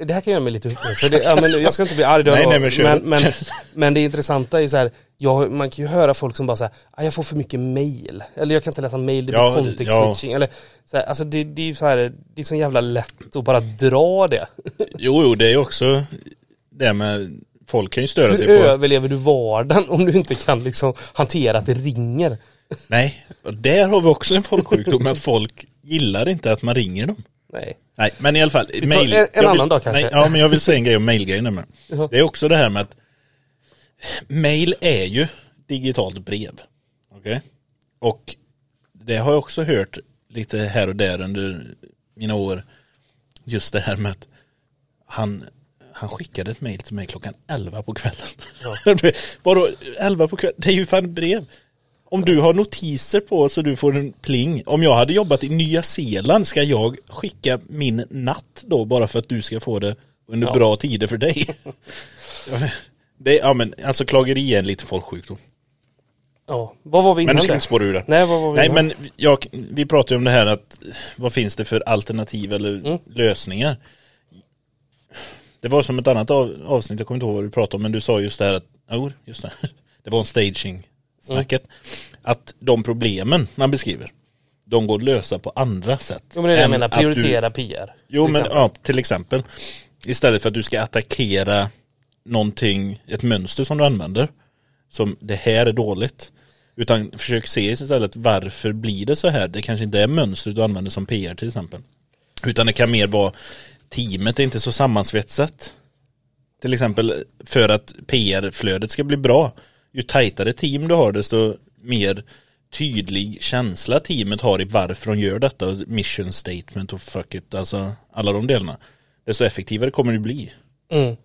det här kan göra mig lite för det, ja, men jag ska inte bli arg då, Nej, nej, men men, men, men det intressanta är så här, jag, man kan ju höra folk som bara säger ah, jag får för mycket mail, eller jag kan inte läsa mail, det blir Ja, context ja. switching, eller så här, alltså det, det är ju så här, det är så jävla lätt att bara dra det. Jo, jo, det är också det med, folk kan ju störa Hur sig på, överlever du vardagen om du inte kan liksom hantera att det ringer? nej, och där har vi också en folksjukdom, att folk gillar inte att man ringer dem. Nej. Nej, men i alla fall. tar mail- en- en vill, annan dag kanske. Nej, ja, men jag vill säga en grej om mailgrejen. Jaha. Det är också det här med att mail är ju digitalt brev. Okej? Och det har jag också hört lite här och där under mina år. Just det här med att han, han skickade ett mail till mig klockan 11 på kvällen. Vadå 11 på kvällen? Det är ju fan brev. Om du har notiser på så du får en pling. Om jag hade jobbat i Nya Zeeland ska jag skicka min natt då bara för att du ska få det under Ja. bra tider för dig. det, ja men alltså klageri är en lite folksjukdom. Ja, vad var vi Men innan nu ska vi inte spåra ur det. Nej, vad var vi Nej innan? men jag, vi pratar ju om det här att vad finns det för alternativ eller Mm. lösningar. Det var som ett annat av, avsnitt, jag kommer inte ihåg vad du pratade om, men du sa just det här att, jo, just det, det var en staging snacket. Mm. Att de problemen man beskriver, de går att lösa på andra sätt. Jo men det är det jag menar, att du- prioritera PR. Jo men exempel. ja, till exempel. Istället för att du ska attackera någonting, ett mönster som du använder. Som det här är dåligt. Utan försök se istället varför blir det så här. Det kanske inte är mönstret du använder som PR till exempel. Utan det kan mer vara teamet är inte så sammansvetsat. Till exempel för att PR-flödet ska bli bra. Ju tajtare team du har desto mer tydlig känsla teamet har i varför de gör detta. Mission statement och fuck it, alltså alla de delarna. Desto effektivare kommer det bli. Mm.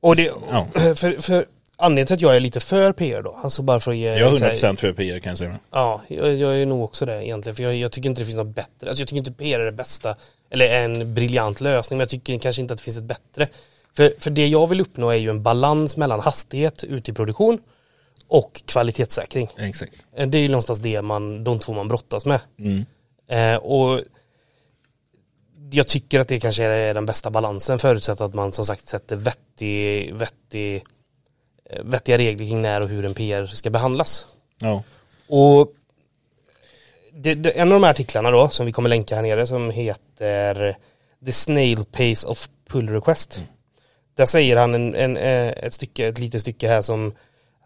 Och det, Ja. för, för anledningen till att jag är lite för PR då, alltså bara för att ge... Jag är så här- 100% för PR kan jag säga. Ja, jag, jag är nog också det egentligen. För jag, jag tycker inte det finns något bättre. Alltså jag tycker inte PR är det bästa, eller en briljant lösning, men jag tycker kanske inte att det finns ett bättre. För, för det jag vill uppnå är ju en balans mellan hastighet ute i produktion och kvalitetssäkring. Exakt. Eh, Det är ju någonstans det man, de två man brottas med. Mm. Eh, och jag tycker att det kanske är den bästa balansen förutsatt att man som sagt sätter vettig, vettig, eh, vettiga regler kring när och hur en PR ska behandlas. Ja. Och det, det, en av de här artiklarna då som vi kommer länka här nere som heter The Snail Pace of Pull Request. Där säger han en, en, eh, ett stycke, ett litet stycke här som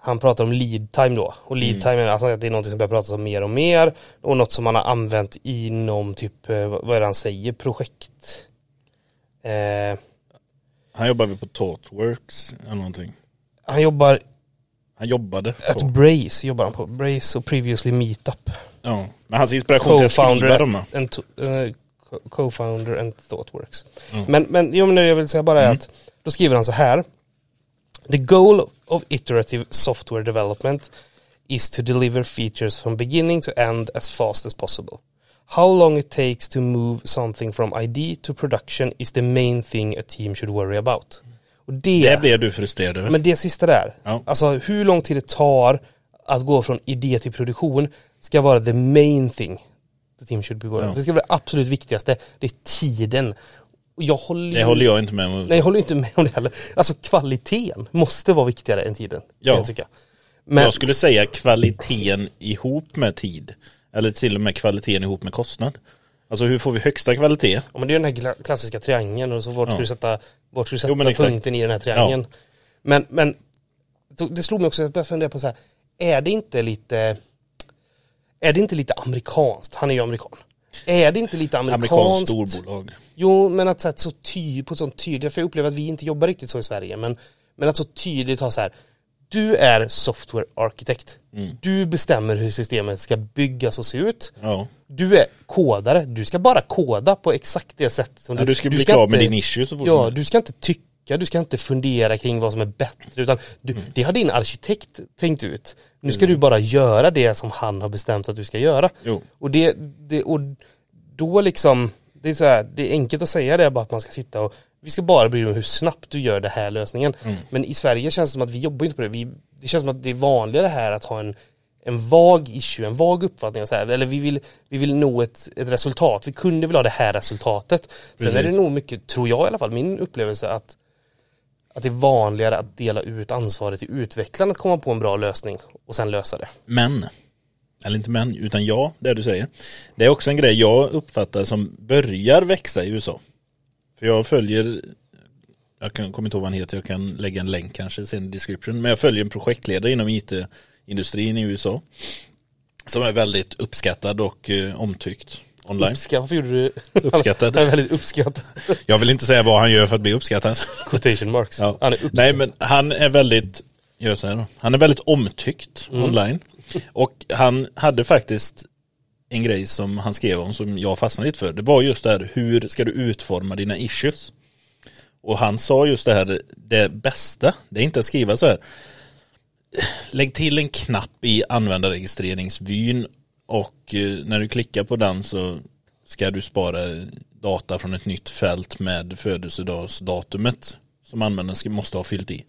han pratar om lead time då. Och lead time är alltså det är något som börjar pratas om mer och mer. Och något som man har använt inom typ, eh, vad är det han säger, projekt. Eh, Han jobbar väl på Thoughtworks eller någonting. han jobbar, Han jobbade på. Brace jobbar han på. Brace och Previously Meetup. Ja. Men hans inspiration till att skriva co-founder dem eh, co- co-founder and Thoughtworks. Mm. Men, men jo, men jag vill säga bara är att då skriver han så här. The goal of iterative software development is to deliver features from beginning to end as fast as possible. How long it takes to move something from ID to production is the main thing a team should worry about. Och det, Det blev du frustrerad över. men det sista där, Ja. alltså hur lång tid det tar att gå från idé till produktion ska vara the main thing the team should be. Ja. Det ska vara det absolut viktigaste, det är tiden. Jag håller, Det håller jag inte med om. Nej jag håller inte med om det heller. Alltså kvaliteten måste vara viktigare än tiden. Ja. Jag, tycka. Men, Jag skulle säga kvaliteten ihop med tid. Eller till och med kvaliteten ihop med kostnad. Alltså hur får vi högsta kvalitet? Ja men det är den här kla- klassiska triangeln och så vart Ja. ska du sätta, vart ska du sätta Jo, men exakt. punkten i den här triangeln. Men, men så det slog mig också, jag började fundera på så här, är det inte lite, är det inte lite amerikanskt? Han är ju amerikan. Är det inte lite Amerikanskt amerikanskt? storbolag. Jo, men att så, här, så ty, på ett sånt tydligt, för jag upplever att vi inte jobbar riktigt så i Sverige, men, men att så tydligt ha så här, du är software arkitekt. Mm. Du bestämmer hur systemet ska byggas och se ut. Ja. Du är kodare, du ska bara koda på exakt det sätt som ja du ska bli klar med din issue så fort Ja, du ska inte tycka, du ska inte fundera kring vad som är bättre utan du, Mm. det har din arkitekt tänkt ut. Nu ska du bara göra det som han har bestämt att du ska göra. Jo. Och det, det och då liksom, det är så här, det är enkelt att säga det bara att man ska sitta och vi ska bara bry oss om hur snabbt du gör den här lösningen. Mm. Men i Sverige känns det som att vi jobbar inte på det. Vi, det känns som att det är vanligare här att ha en, en vag issue, en vag uppfattning. Så här. Eller vi vill, vi vill nå ett, ett resultat. Vi kunde vilja ha det här resultatet. Sen är det Precis. nog mycket, tror jag i alla fall, min upplevelse att att det är vanligare att dela ut ansvaret till utvecklaren att komma på en bra lösning och sen lösa det. Men, eller inte men, utan ja, det du säger. Det är också en grej jag uppfattar som börjar växa i USA. För jag följer, jag kan, kommer inte ihåg vad han heter, jag kan lägga en länk kanske sen i description. Men jag följer en projektledare inom it-industrin i USA. Som är väldigt uppskattad och eh, omtyckt online. Uppskatt, varför gjorde du? Uppskattad. Han är väldigt uppskattad. Jag vill inte säga vad han gör för att bli uppskattad. Quotation marks. Ja. Han är uppskattad. Nej men han är väldigt, gör så här då. Han är väldigt omtyckt Mm. online. Och han hade faktiskt en grej som han skrev om som jag fastnade lite för. Det var just det här, hur ska du utforma dina issues? Och han sa just det här, det bästa, det är inte att skriva så här. Lägg till en knapp i användarregistreringsvyn och eh, när du klickar på den så ska du spara data från ett nytt fält med födelsedagsdatumet som användaren måste ha fyllt i.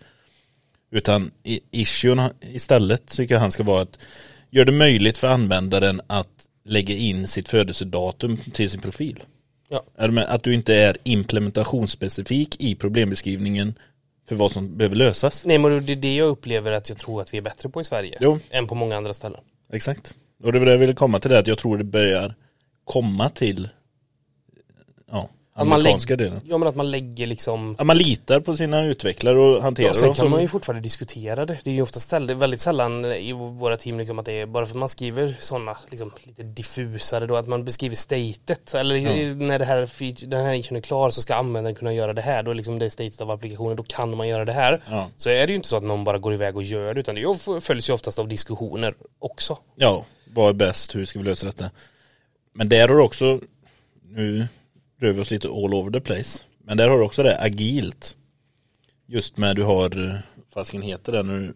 Utan issuen istället tycker jag han ska vara att gör det möjligt för användaren att lägga in sitt födelsedatum till sin profil. Ja. Att du inte är implementationsspecifik i problembeskrivningen för vad som behöver lösas. Nej men det är det jag upplever att jag tror att vi är bättre på i Sverige. Jo. Än på många andra ställen. Exakt. Och det var det jag ville komma till det, att jag tror det börjar komma till ja, amerikanska lägger, delen. ja, men att man lägger liksom Att man litar på sina utvecklare och hanterar Ja, sen dem kan som... man ju fortfarande diskutera det. Det är ju ofta väldigt sällan i våra team liksom att det är bara för att man skriver sådana liksom, lite diffusare då, att man beskriver statet. Eller i- när det här, den här är klar så ska användaren kunna göra det här. Då är liksom det statet av applikationen, då kan man göra det här. Ja. Så är det ju inte så att någon bara går iväg och gör det, utan det följs ju oftast av diskussioner också. Ja, vad är bäst, hur ska vi lösa detta? Men där har du också, nu rör vi oss lite all over the place, men där har du också det agilt. Just med du har, vad fasken heter det nu,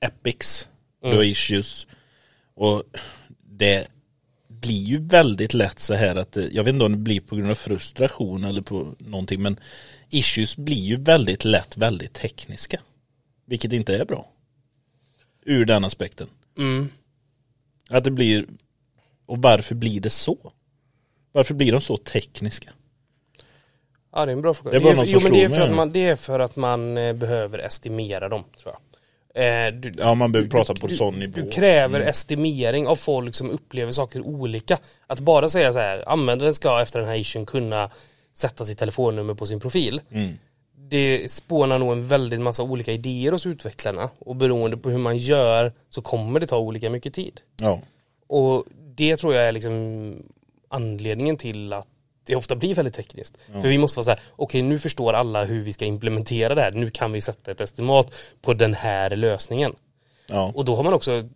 epics, du har issues. Och det blir ju väldigt lätt så här att, det- jag vet inte om det blir på grund av frustration eller på någonting, men issues blir ju väldigt lätt väldigt tekniska. Vilket inte är bra. Ur den aspekten. Mm. Att det blir, och varför blir det så? Varför blir de så tekniska? Ja det är en bra fråga. Det är jo, men det, är för att man, det är för att man eh, behöver estimera dem tror jag. Eh, du, Ja, man behöver prata på du- sån nivå. Mm. Du kräver estimering av folk som upplever saker olika. Att bara säga så här, användaren ska efter den här issuen kunna sätta sitt telefonnummer på sin profil. Mm. Det spånar nog en väldigt massa olika idéer hos utvecklarna och beroende på hur man gör så kommer det ta olika mycket tid. Ja, Och det tror jag är liksom anledningen till att det ofta blir väldigt tekniskt. För vi måste vara så här, okej nu förstår alla hur vi ska implementera det här, nu kan vi sätta ett estimat på den här lösningen. ja, Och då har man också,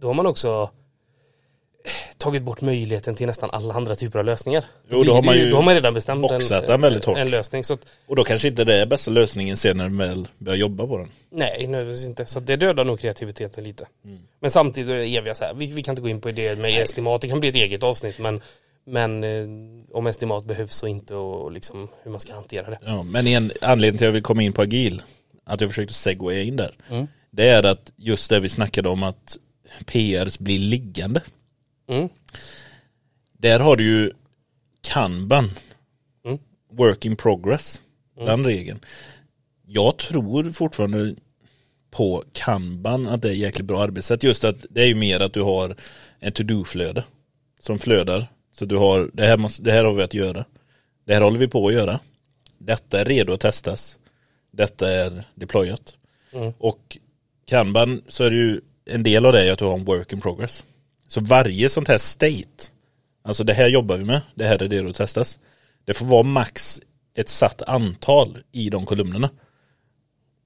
då har man också tagit bort möjligheten till nästan alla andra typer av lösningar. Jo, då har man ju, då har man redan bestämt boxat den väldigt hårt. en lösning. Så att, och då kanske inte det är bästa lösningen sen när de väl börjar jobba på den. nej, nödvändigtvis inte. Så det dödar nog kreativiteten lite. Mm. Men samtidigt är det eviga så här, vi, vi kan inte gå in på det med estimat, det kan bli ett eget avsnitt men men eh, om estimat behövs och inte och liksom hur man ska hantera det. Ja, men en anledning till att jag vill komma in på agil, att jag försökte segwaya in där, Mm. det är att just det vi snackade om att PRs blir liggande. Mm. Där har du ju Kanban, Mm. work in progress, den regeln. Jag tror fortfarande på Kanban att det är jäkligt bra arbetssätt. Just att det är ju mer att du har en to-do-flöde som flödar Så du har, det här, måste, det här har vi att göra. Det här håller vi på att göra. Detta är redo att testas. Detta är deployat. Mm. Och Kanban så är det ju en del av det är att du har en work in progress. Så varje sånt här state, alltså det här jobbar vi med, det här är redo att testas. Det får vara max ett satt antal i de kolumnerna.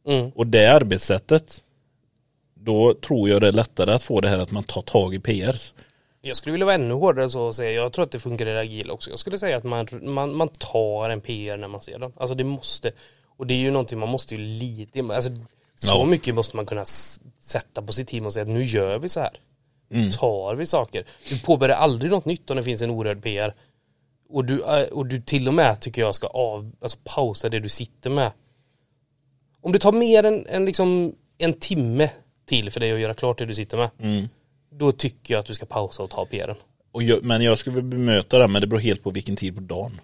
Mm. Och det arbetssättet, då tror jag det är lättare att få det här att man tar tag i PRs. Jag skulle vilja vara ännu hårdare så och säga, jag tror att det funkar i agil också. Jag skulle säga att man, man, man tar en PR när man ser den. Alltså det måste, och det är ju någonting man måste ju lite, alltså så Ja. mycket måste man kunna sätta på sitt team och säga att nu gör vi så här. Nu tar vi saker. Du påbörjar aldrig något nytt om det finns en orörd PR. Och du, äh, och du till och med tycker jag ska av, alltså pausa det du sitter med. Om det tar mer än, än liksom en timme till för dig att göra klart det du sitter med. Mm. Då tycker jag att du ska pausa och ta PRen. Och jag, men jag skulle bemöta det, men det beror helt på vilken tid på dagen.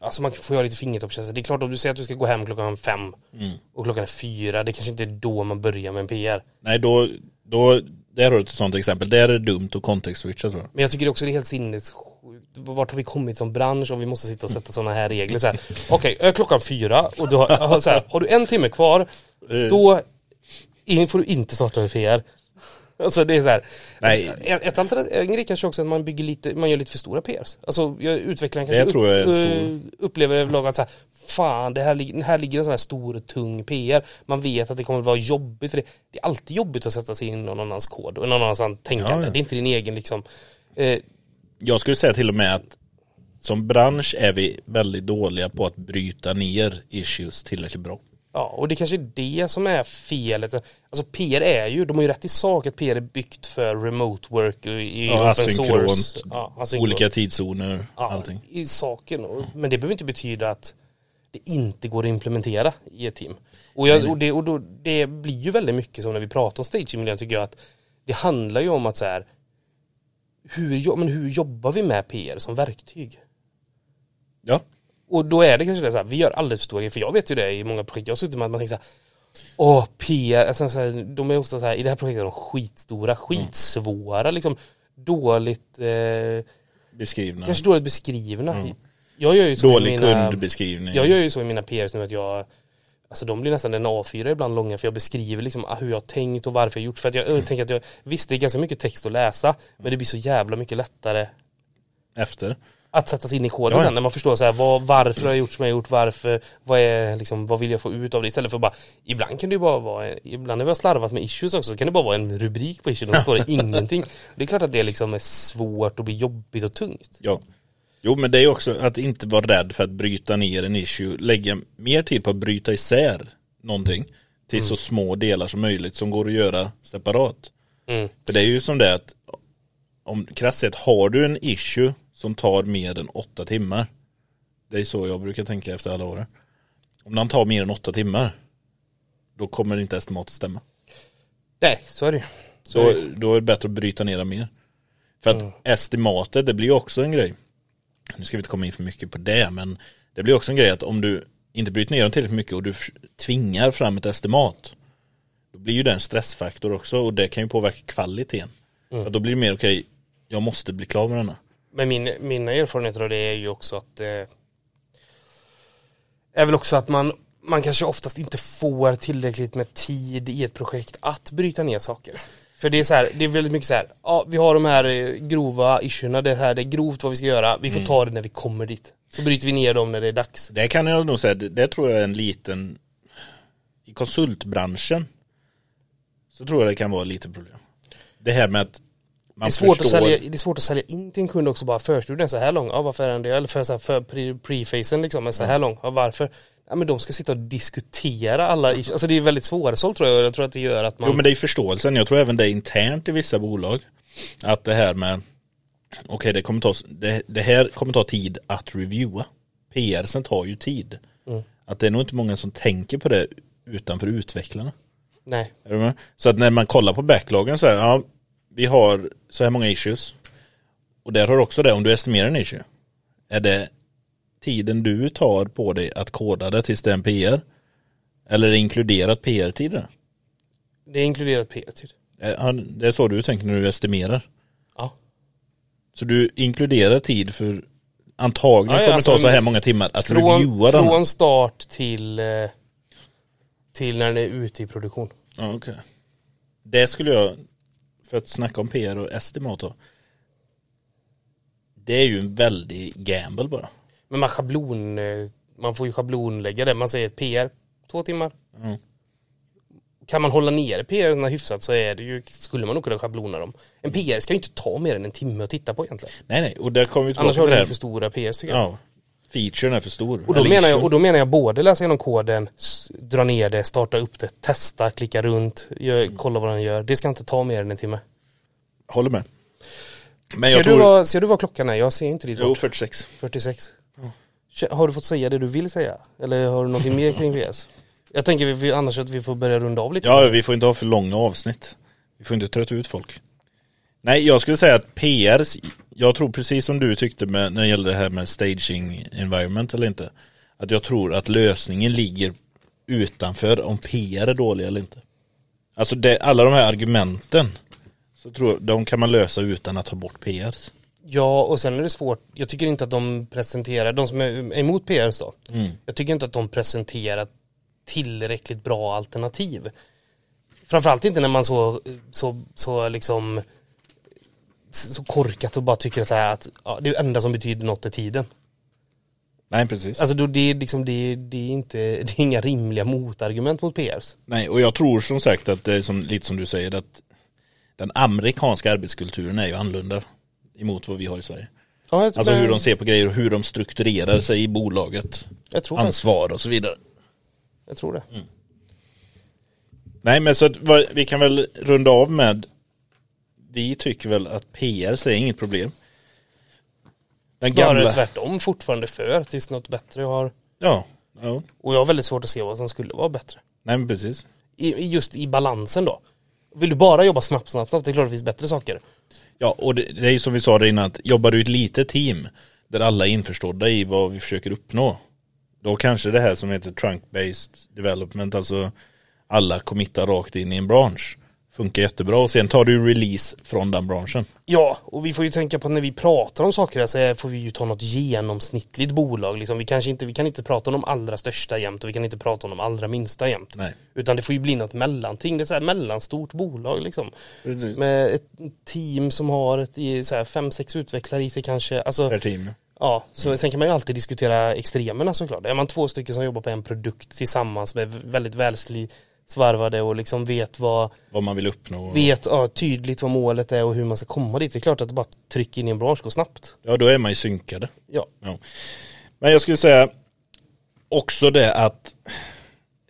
Alltså man får göra lite fingertoppskänsla. Det är klart om du säger att du ska gå hem klockan fem och klockan är fyra, det kanske inte är då man börjar med en PR. Nej, då, då där har du ett sånt exempel. Där är det dumt att kontextswitcha tror jag. Men jag tycker också det är helt sinnessjukt. Vart har vi kommit som bransch om vi måste sitta och sätta sådana här regler så här. Okej, är klockan fyra och du har, så här, har du en timme kvar, då in- får du inte starta med PR. Alltså det är så här. Nej. Ett, ett alternativ, en grej kanske också att man bygger lite, man gör lite för stora PRs. Alltså jag, utvecklaren kanske upp, stor. eh, upplever överlag att så här, fan det här, här ligger en sån här stor tung PR. Man vet att det kommer vara jobbigt för det, det är alltid jobbigt att sätta sig in i någon annans kod och någon annans tänkande. Ja, ja. Det är inte din egen liksom. Eh, Jag skulle säga till och med att som bransch är vi väldigt dåliga på att bryta ner issues tillräckligt bra. Ja, och det kanske är det som är felet. Alltså PR är ju, de har ju rätt i sak att PR är byggt för remote work i, Ja, open source. Ja, asynkront. olika tidszoner, ja, allting. i saken. Men det behöver inte betyda att det inte går att implementera i ett team. Och, jag, och, det, och då, det blir ju väldigt mycket som när vi pratar om staging-miljön tycker jag att det handlar ju om att så här hur, men hur jobbar vi med PR som verktyg? Ja, Och då är det kanske det så här, vi gör alldeles för stora grejer, för jag vet ju det i många projekt jag har suttit med, att man tänker så här, Åh, PR, alltså, så här, de är ofta så här, i det här projektet är de skitstora, skitsvåra, liksom dåligt, eh, beskrivna. kanske dåligt beskrivna. Jag gör ju så Dålig i mina, kundbeskrivning. jag gör ju så i mina PRs nu att jag Alltså de blir nästan en A4 ibland långa för jag beskriver liksom hur jag har tänkt och varför jag har gjort. För att jag, jag tänker att jag, visst det är ganska mycket text att läsa, men det blir så jävla mycket lättare Efter. Att sätta sig in i koden Ja. sen när man förstår så här, vad, varför har jag gjort som jag har gjort, varför, vad är liksom, vad vill jag få ut av det istället för bara, ibland kan det ju bara vara, ibland när vi har slarvat med issues också, så kan det bara vara en rubrik på issue, då står det ingenting. Det är klart att det liksom är svårt och blir jobbigt och tungt. Ja. Jo men det är också att inte vara rädd för att bryta ner en issue. Lägga mer tid på att bryta isär någonting till så små delar som möjligt som går att göra separat. Mm. För det är ju som det att om krasst har du en issue som tar mer än åtta timmar. Det är så jag brukar tänka efter alla år. Om den tar mer än åtta timmar då kommer inte estimatet stämma. Nej, så är det. Så Då, är det bättre att bryta ner den mer. För att estimatet, det blir ju också en grej. Nu ska vi inte komma in för mycket på det, men det blir också en grej att om du inte bryter ner den tillräckligt mycket och du tvingar fram ett estimat, då blir ju det en stressfaktor också och det kan ju påverka kvaliteten. Och då blir det mer okej, jag måste bli klar med denna. Men min, mina erfarenheter av det är ju också att eh, är väl också att man, man kanske oftast inte får tillräckligt med tid i ett projekt att bryta ner saker. För det är så här, det är väldigt mycket så här, ja vi har de här eh, grova issuerna, det här det är grovt vad vi ska göra, vi får ta det när vi kommer dit. Så bryter vi ner dem när det är dags. Det kan jag nog säga, det, tror jag är en liten, i konsultbranschen så tror jag det kan vara lite problem. Det här med att Det är, svårt förstår, att sälja, det är svårt att sälja in till en kund också bara förstudien så här lång, ja varför är den det? Eller för, så här, för pre- pre-facen liksom är så här lång, ja varför? Ja men de ska sitta och diskutera alla, alltså det är väldigt svårsålt tror jag jag tror att det gör att man Jo men det är förståelsen, jag tror även det är internt i vissa bolag. Att det här med, okej det kommer ta, det, det här kommer ta tid att reviewa. PR-sen tar ju tid. Mm. Att det är nog inte många som tänker på det utanför utvecklarna. Nej? Så att när man kollar på backloggen så här, ja, vi har så här många issues. Och där har du också det, om du estimerar en issue. Är det tiden du tar på dig att koda det tills det är en PR? Eller är det inkluderat PR-tid där? det är inkluderat PR-tid. Eh, Det är så du tänker när du estimerar. Ja. Så du inkluderar tid för antagligen Ja, ja, kommer alltså, ta så här många timmar att Från, reviewa den. från start till, eh, till när den är ute i produktion. Ja, okej. Det skulle jag, för att snacka om PR och estimat då. Det är ju en väldig gamble bara. Men man schablon, eh, man får ju schablonlägga det. Man säger PR, två timmar. Mm. Kan man hålla nere PR hyfsat så är det ju, skulle man nog kunna schablona dem. En PR ska ju inte ta mer än en timme att titta på egentligen. Nej nej, och där kommer vi Annars tillbaka har till det du här. för stora PRs tycker jag. Ja. Featuren är för stor. Och då, menar jag, och då menar jag både läsa igenom koden, dra ner det, starta upp det, testa, klicka runt, gör, kolla vad den gör. Det ska inte ta mer än en timme. Håller med. Men ser, jag du tror... vad, ser du vad klockan är? Jag ser inte ditt Jo, bort. 46. 46. Kä- Har du fått säga det du vill säga? Eller har du någonting mer kring VS? Jag tänker vi- vi, annars att vi får börja runda av lite. Ja, vi får inte ha för långa avsnitt. Vi får inte trötta ut folk. Nej, jag skulle säga att PR, jag tror precis som du tyckte med, när det gäller det här med staging environment eller inte. Att jag tror att lösningen ligger utanför om PR är dålig eller inte. Alltså det, alla de här argumenten så tror jag, de kan man lösa utan att ta bort PR. Ja, och sen är det svårt. Jag tycker inte att de presenterar, de som är emot PR så. Mm. Jag tycker inte att de presenterar tillräckligt bra alternativ. Framförallt inte när man så, så, så liksom så korkat och bara tycker så här att ja, det enda som betyder något är tiden. Nej, precis. Alltså då det är liksom, det, det är inte, det är inga rimliga motargument mot PRs. Nej, och jag tror som sagt att det är som, lite som du säger att den amerikanska arbetskulturen är ju annorlunda emot vad vi har i Sverige. Ja, Alltså hur de ser på grejer och hur de strukturerar sig i bolaget. jag tror faktiskt, Ansvar och så vidare. jag tror det. Nej men så att vi kan väl runda av med Vi tycker väl att PR är inget problem. Den Snarare gamla, tvärtom, fortfarande för tills något bättre har. ja, ja, Och jag har väldigt svårt att se vad som skulle vara bättre. nej men precis. I, i- just i balansen då. Vill du bara jobba snabbt, snabbt, snabbt, det är klart det finns bättre saker. Ja och det, det är ju som vi sa där innan att jobbar du i ett litet team där alla är införstådda i vad vi försöker uppnå då kanske det här som heter trunk-based development, alltså alla committar rakt in i en bransch funkar jättebra och sen tar du release från den branschen. Ja, och vi får ju tänka på när vi pratar om saker här så får vi ju ta något genomsnittligt bolag. Liksom. Vi, kanske inte, vi kan inte prata om de allra största jämt och vi kan inte prata om de allra minsta jämt. Nej. Utan det får ju bli något mellanting, det är så här mellanstort bolag liksom. Precis. Med ett team som har ett, så här, fem, sex utvecklare i sig kanske. Alltså, Per team. Ja, så sen kan man ju alltid diskutera extremerna såklart. Är man två stycken som jobbar på en produkt tillsammans med väldigt välsvarvade och liksom vet vad, Vad man vill uppnå. vet ja, tydligt vad målet är och hur man ska komma dit. Det är klart att det bara trycker in i en bransch går snabbt. Ja då är man ju synkade. Ja, Ja. Men jag skulle säga också det att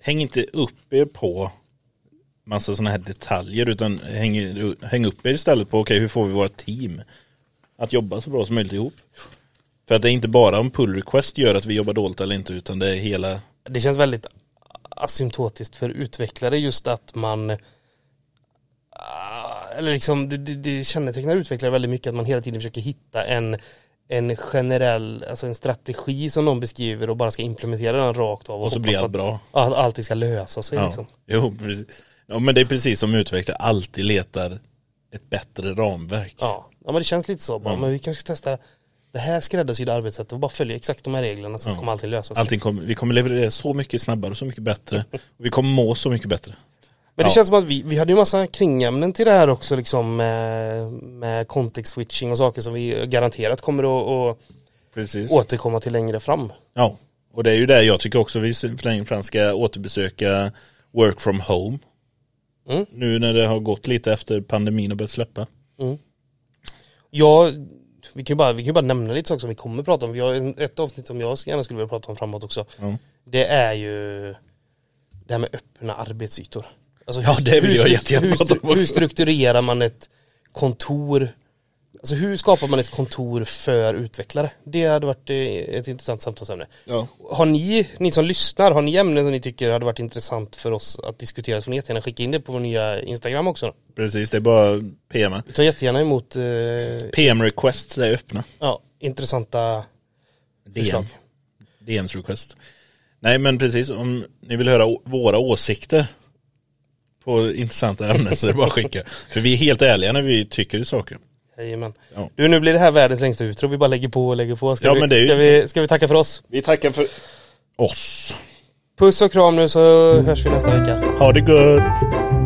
häng inte upp er på massa sådana här detaljer utan häng, häng upp er istället på okej hur får vi våra team att jobba så bra som möjligt ihop. För att det är inte bara om pull request gör att vi jobbar dåligt eller inte utan det är hela det känns väldigt asymptotiskt för utvecklare just att man ah, eller liksom det, det, kännetecknar utvecklare väldigt mycket att man hela tiden försöker hitta en en generell, alltså en strategi som någon beskriver och bara ska implementera den rakt av och så hoppas blir allt att- bra. Ja, att allting ska lösa sig Ja. liksom. Jo, precis. ja men det är precis som utvecklare alltid letar ett bättre ramverk. Ja, ja men det känns lite så bara, Ja. men vi kanske ska testa det här skräddarsydda arbetssättet och bara följa exakt de här reglerna så Ja. kommer allting lösa sig. Allting kommer, vi kommer leverera så mycket snabbare och så mycket bättre. Och vi kommer må så mycket bättre. Men det Ja. känns som att vi, vi hade ju massa kringämnen till det här också liksom med, med context switching och saker som vi garanterat kommer att, att återkomma till längre fram. Ja, och det är ju det jag tycker också vi längre fram ska återbesöka work from home. Mm. Nu när det har gått lite efter pandemin och börjat släppa. Ja, vi kan ju bara, vi kan bara nämna lite saker som vi kommer prata om. Vi har ett avsnitt som jag gärna skulle vilja prata om framåt också. Ja. Det är ju det här med öppna arbetsytor. Alltså Ja, det vill jag jättegärna hur, prata om stru- hur också. strukturerar man ett kontor? Alltså hur skapar man ett kontor för utvecklare? Det hade varit eh, ett intressant samtalsämne. Ja. Har ni, ni som lyssnar, har ni ämnen som ni tycker hade varit intressant för oss att diskutera så får ni jättegärna skicka in det på vår nya Instagram också. Precis, det är bara PM. Vi tar jättegärna emot eh, PM requests är öppna. ja, intressanta DM. förslag. DMs request. Nej men precis, om ni vill höra våra åsikter på intressanta ämnen så är det bara att skicka. För vi är helt ärliga när vi tycker saker. Jajamän. Ja. Du, nu blir det här världens längsta utro. Vi bara lägger på och lägger på. Ska, Ja, vi, men det är ju- ska, vi, ska vi tacka för oss? Vi tackar för oss. Puss och kram nu så hörs vi nästa vecka. Ha det gött!